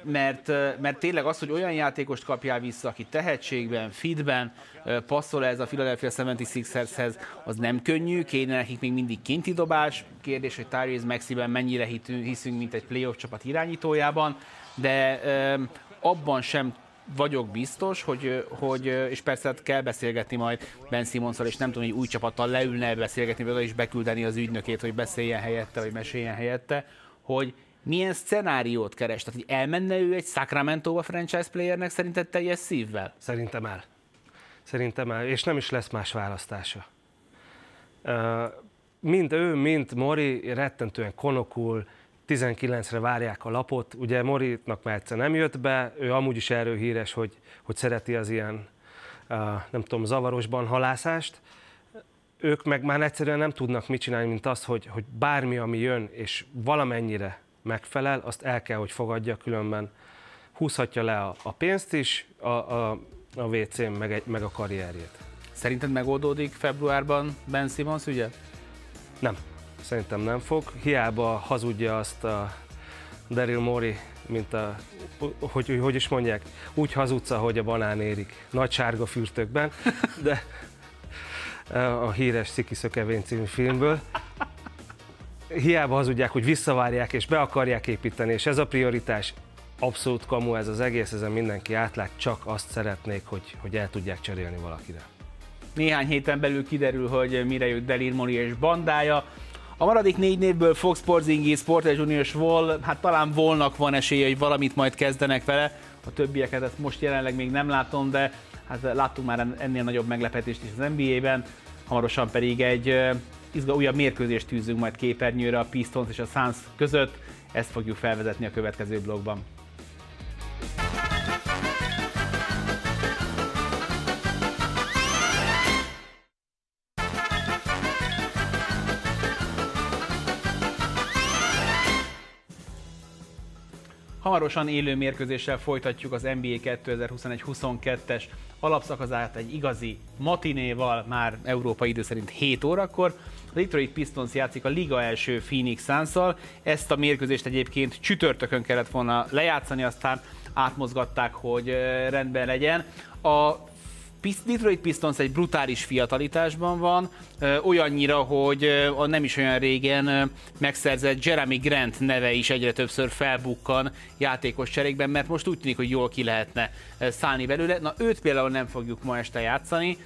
Mert, mert tényleg az, hogy olyan játékost kapjál vissza, aki tehetségben, fitben passzol ez a Philadelphia 76ershez, az nem könnyű, kéne nekik még mindig kinti dobás. Kérdés, hogy Tyrese Maxiben mennyire hiszünk, mint egy playoff csapat irányítójában, de abban sem vagyok biztos, hogy, hogy és persze hát kell beszélgetni majd Ben simmons és nem tudom, hogy új csapattal leülne beszélgetni, vagy is beküldeni az ügynökét, hogy beszéljen helyette, vagy meséljen helyette, hogy milyen szenáriót keres? Tehát, hogy elmenne ő egy Sacramento-ba franchise playernek szerinted teljes szívvel? Szerintem el. Szerintem el, és nem is lesz más választása. Mind ő, mind Mori rettentően konokul, 19-re várják a lapot. Ugye Moritnak már egyszer nem jött be, ő amúgy is erről híres, hogy, hogy szereti az ilyen, nem tudom, zavarosban halászást. Ők meg már egyszerűen nem tudnak mit csinálni, mint azt, hogy, hogy bármi, ami jön, és valamennyire megfelel, azt el kell, hogy fogadja, különben húzhatja le a, a pénzt is, a, a, a WC-n, meg, egy, meg a karrierjét. Szerinted megoldódik februárban Ben Simmons ügye? Nem. Szerintem nem fog. Hiába hazudja azt a Daryl Mori, mint a, hogy, hogy is mondják, úgy hazudsz, hogy a banán érik. Nagy sárga fürtökben, <laughs> de a híres Sziki Szökevény című filmből. Hiába hazudják, hogy visszavárják és be akarják építeni, és ez a prioritás, abszolút kamu ez az egész, ezen mindenki átlát, csak azt szeretnék, hogy, hogy el tudják cserélni valakire. Néhány héten belül kiderül, hogy mire jött Delir Mori és bandája. A maradék négy névből Fox Sports, Sport Junior és Vol, hát talán Volnak van esélye, hogy valamit majd kezdenek vele. A többieket ezt most jelenleg még nem látom, de hát láttunk már ennél nagyobb meglepetést is az NBA-ben. Hamarosan pedig egy izga, újabb mérkőzést tűzünk majd képernyőre a Pistons és a Suns között. Ezt fogjuk felvezetni a következő blogban. Hamarosan élő mérkőzéssel folytatjuk az NBA 2021-22-es alapszakaszát egy igazi matinéval, már európai idő szerint 7 órakor. A Detroit Pistons játszik a liga első Phoenix suns. Ezt a mérkőzést egyébként csütörtökön kellett volna lejátszani, aztán átmozgatták, hogy rendben legyen. A Detroit Pistons egy brutális fiatalitásban van, olyannyira, hogy a nem is olyan régen megszerzett Jeremy Grant neve is egyre többször felbukkan játékos cserékben, mert most úgy tűnik, hogy jól ki lehetne szállni belőle. Na őt például nem fogjuk ma este játszani,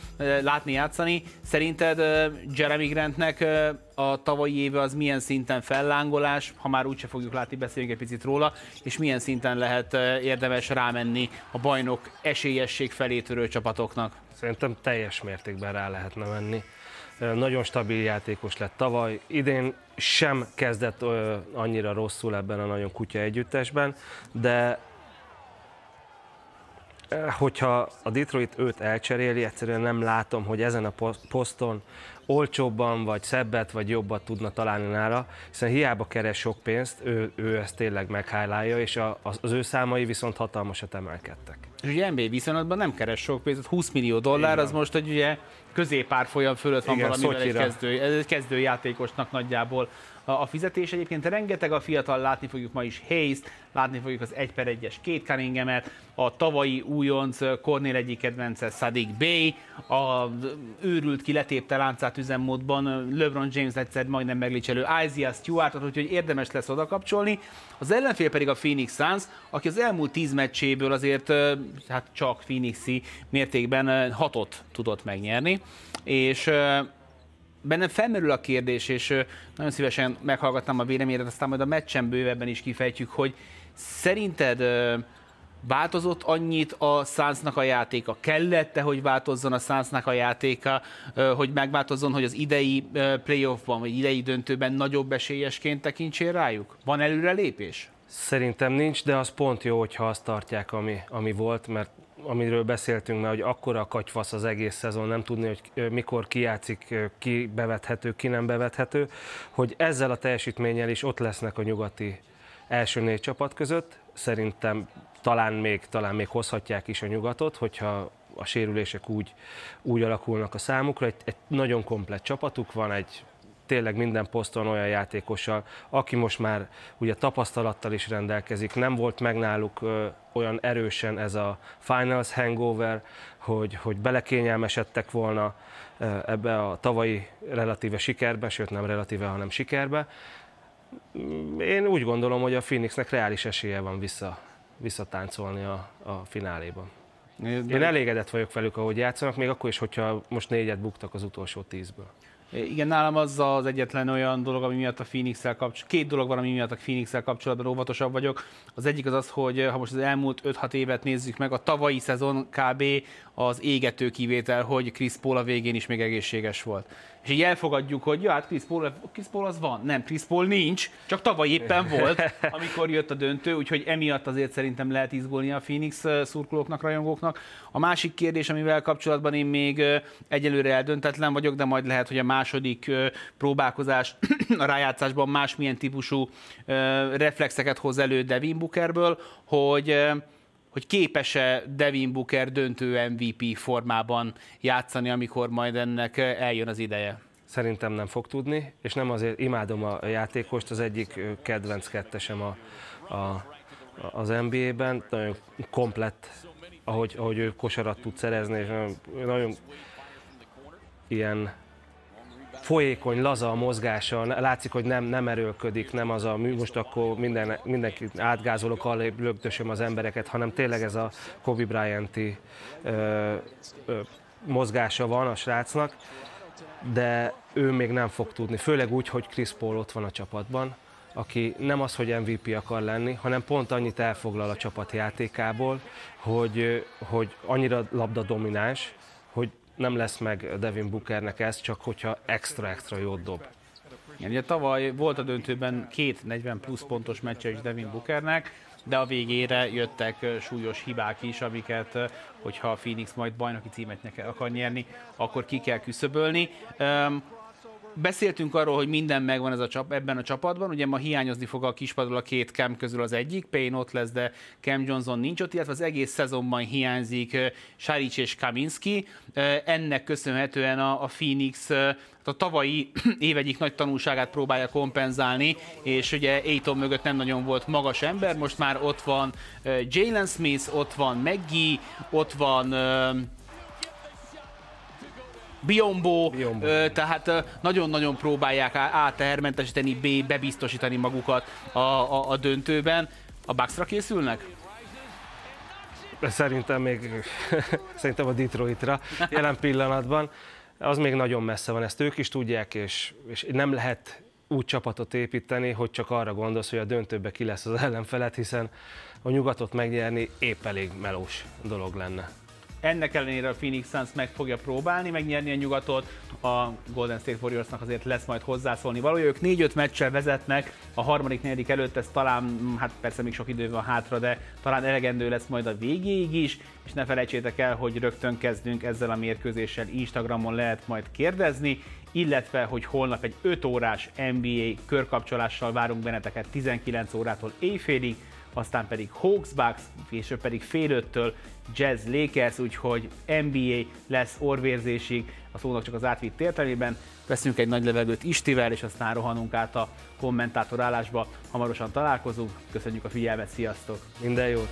látni játszani. Szerinted Jeremy Grantnek a tavalyi éve az milyen szinten fellángolás, ha már úgyse fogjuk látni, beszéljünk egy picit róla, és milyen szinten lehet érdemes rámenni a bajnok esélyesség felé törő csapatoknak? Szerintem teljes mértékben rá lehetne menni. Nagyon stabil játékos lett tavaly, idén sem kezdett annyira rosszul ebben a nagyon kutya együttesben, de hogyha a Detroit őt elcseréli, egyszerűen nem látom, hogy ezen a poszton olcsóbban, vagy szebbet, vagy jobbat tudna találni nála, hiszen hiába keres sok pénzt, ő, ő ezt tényleg meghálálja, és a, az ő számai viszont hatalmasat emelkedtek. És ugye NBA viszonylatban nem keres sok pénzt, 20 millió dollár, Igen. az most egy ugye középárfolyam fölött van Igen, valamivel egy, kezdő, egy kezdőjátékosnak nagyjából a fizetés. Egyébként rengeteg a fiatal, látni fogjuk ma is hayes látni fogjuk az 1 per 1-es két Cunningham-et, a tavalyi újonc Cornél egyik kedvence Sadik Bay, a őrült ki letépte láncát üzemmódban LeBron James egyszer majdnem meglicselő Isaiah Stewart, úgyhogy érdemes lesz oda kapcsolni. Az ellenfél pedig a Phoenix Suns, aki az elmúlt tíz meccséből azért hát csak Phoenixi mértékben hatot tudott megnyerni, és bennem felmerül a kérdés, és nagyon szívesen meghallgattam a véleményedet, aztán majd a meccsen bővebben is kifejtjük, hogy szerinted változott annyit a Sunsnak a játéka? Kellette, hogy változzon a Sunsnak a játéka, hogy megváltozzon, hogy az idei playoffban, vagy idei döntőben nagyobb esélyesként tekintsél rájuk? Van előrelépés? Szerintem nincs, de az pont jó, hogyha azt tartják, ami, ami volt, mert amiről beszéltünk már, hogy akkora katyfasz az egész szezon, nem tudni, hogy mikor kijátszik, ki bevethető, ki nem bevethető, hogy ezzel a teljesítménnyel is ott lesznek a nyugati első négy csapat között. Szerintem talán még, talán még hozhatják is a nyugatot, hogyha a sérülések úgy, úgy alakulnak a számukra. Egy, egy nagyon komplet csapatuk van, egy tényleg minden poszton olyan játékossal, aki most már ugye tapasztalattal is rendelkezik, nem volt meg náluk olyan erősen ez a finals hangover, hogy, hogy belekényelmesedtek volna ebbe a tavalyi relatíve sikerbe, sőt nem relatíve, hanem sikerbe. Én úgy gondolom, hogy a Phoenixnek reális esélye van vissza visszatáncolni a, a fináléban. Én elégedett vagyok velük, ahogy játszanak, még akkor is, hogyha most négyet buktak az utolsó tízből. Igen, nálam az az egyetlen olyan dolog, ami miatt a phoenix kapcsolatban, két dolog van, ami miatt a phoenix kapcsolatban óvatosabb vagyok. Az egyik az az, hogy ha most az elmúlt 5-6 évet nézzük meg, a tavalyi szezon kb. Az égető kivétel, hogy Chris Paul a végén is még egészséges volt és így elfogadjuk, hogy ja, hát Chris Paul, Chris Paul az van. Nem, Chris Paul nincs, csak tavaly éppen volt, amikor jött a döntő, úgyhogy emiatt azért szerintem lehet izgulni a Phoenix szurkolóknak, rajongóknak. A másik kérdés, amivel kapcsolatban én még egyelőre eldöntetlen vagyok, de majd lehet, hogy a második próbálkozás <clears throat> a rájátszásban másmilyen típusú reflexeket hoz elő Devin Bookerből, hogy hogy képes-e Devin Booker döntő MVP formában játszani, amikor majd ennek eljön az ideje? Szerintem nem fog tudni, és nem azért imádom a játékost, az egyik kedvenc kettesem a, a, az NBA-ben, nagyon komplett, ahogy, ahogy ő kosarat tud szerezni, és nagyon, nagyon ilyen folyékony, laza a mozgása, látszik, hogy nem, nem erőlködik, nem az a mű, most akkor minden, mindenki átgázolok, lögdösöm az embereket, hanem tényleg ez a Kobe Bryant-i ö, ö, mozgása van a srácnak, de ő még nem fog tudni, főleg úgy, hogy Chris Paul ott van a csapatban, aki nem az, hogy MVP akar lenni, hanem pont annyit elfoglal a csapat játékából, hogy, hogy annyira labda domináns, nem lesz meg Devin Bookernek ez, csak hogyha extra-extra jót dob. Igen, ugye tavaly volt a döntőben két 40 plusz pontos meccse is Devin Bookernek, de a végére jöttek súlyos hibák is, amiket, hogyha a Phoenix majd bajnoki címet akar nyerni, akkor ki kell küszöbölni. Beszéltünk arról, hogy minden megvan ez a csap, ebben a csapatban, ugye ma hiányozni fog a kispadról a két Cam közül az egyik, Payne ott lesz, de Cam Johnson nincs ott, illetve az egész szezonban hiányzik Saric és Kaminski. Ennek köszönhetően a, a Phoenix a tavalyi <clears throat> év egyik nagy tanulságát próbálja kompenzálni, és ugye Aiton mögött nem nagyon volt magas ember, most már ott van Jalen Smith, ott van Maggie, ott van Biombo, Biombo. Ö, tehát nagyon-nagyon próbálják A tehermentesíteni, B bebiztosítani magukat a, a, a döntőben. A Bucksra készülnek? Szerintem még <laughs> szerintem a Detroitra jelen pillanatban. Az még nagyon messze van, ezt ők is tudják, és, és nem lehet úgy csapatot építeni, hogy csak arra gondolsz, hogy a döntőbe ki lesz az ellenfelet, hiszen a nyugatot megnyerni épp elég melós dolog lenne. Ennek ellenére a Phoenix Suns meg fogja próbálni megnyerni a nyugatot, a Golden State Warriorsnak azért lesz majd hozzászólni valója. Ők 4-5 meccsel vezetnek, a harmadik, negyedik előtt ez talán, hát persze még sok idő van hátra, de talán elegendő lesz majd a végéig is, és ne felejtsétek el, hogy rögtön kezdünk ezzel a mérkőzéssel, Instagramon lehet majd kérdezni, illetve hogy holnap egy 5 órás NBA körkapcsolással várunk benneteket 19 órától éjfélig, aztán pedig Hawks Bucks, később pedig fél öttől Jazz Lakers, úgyhogy NBA lesz orvérzésig, a szónak csak az átvitt értelmében. Veszünk egy nagy levegőt Istivel, és aztán rohanunk át a kommentátor állásba. Hamarosan találkozunk. Köszönjük a figyelmet, sziasztok! Minden jót!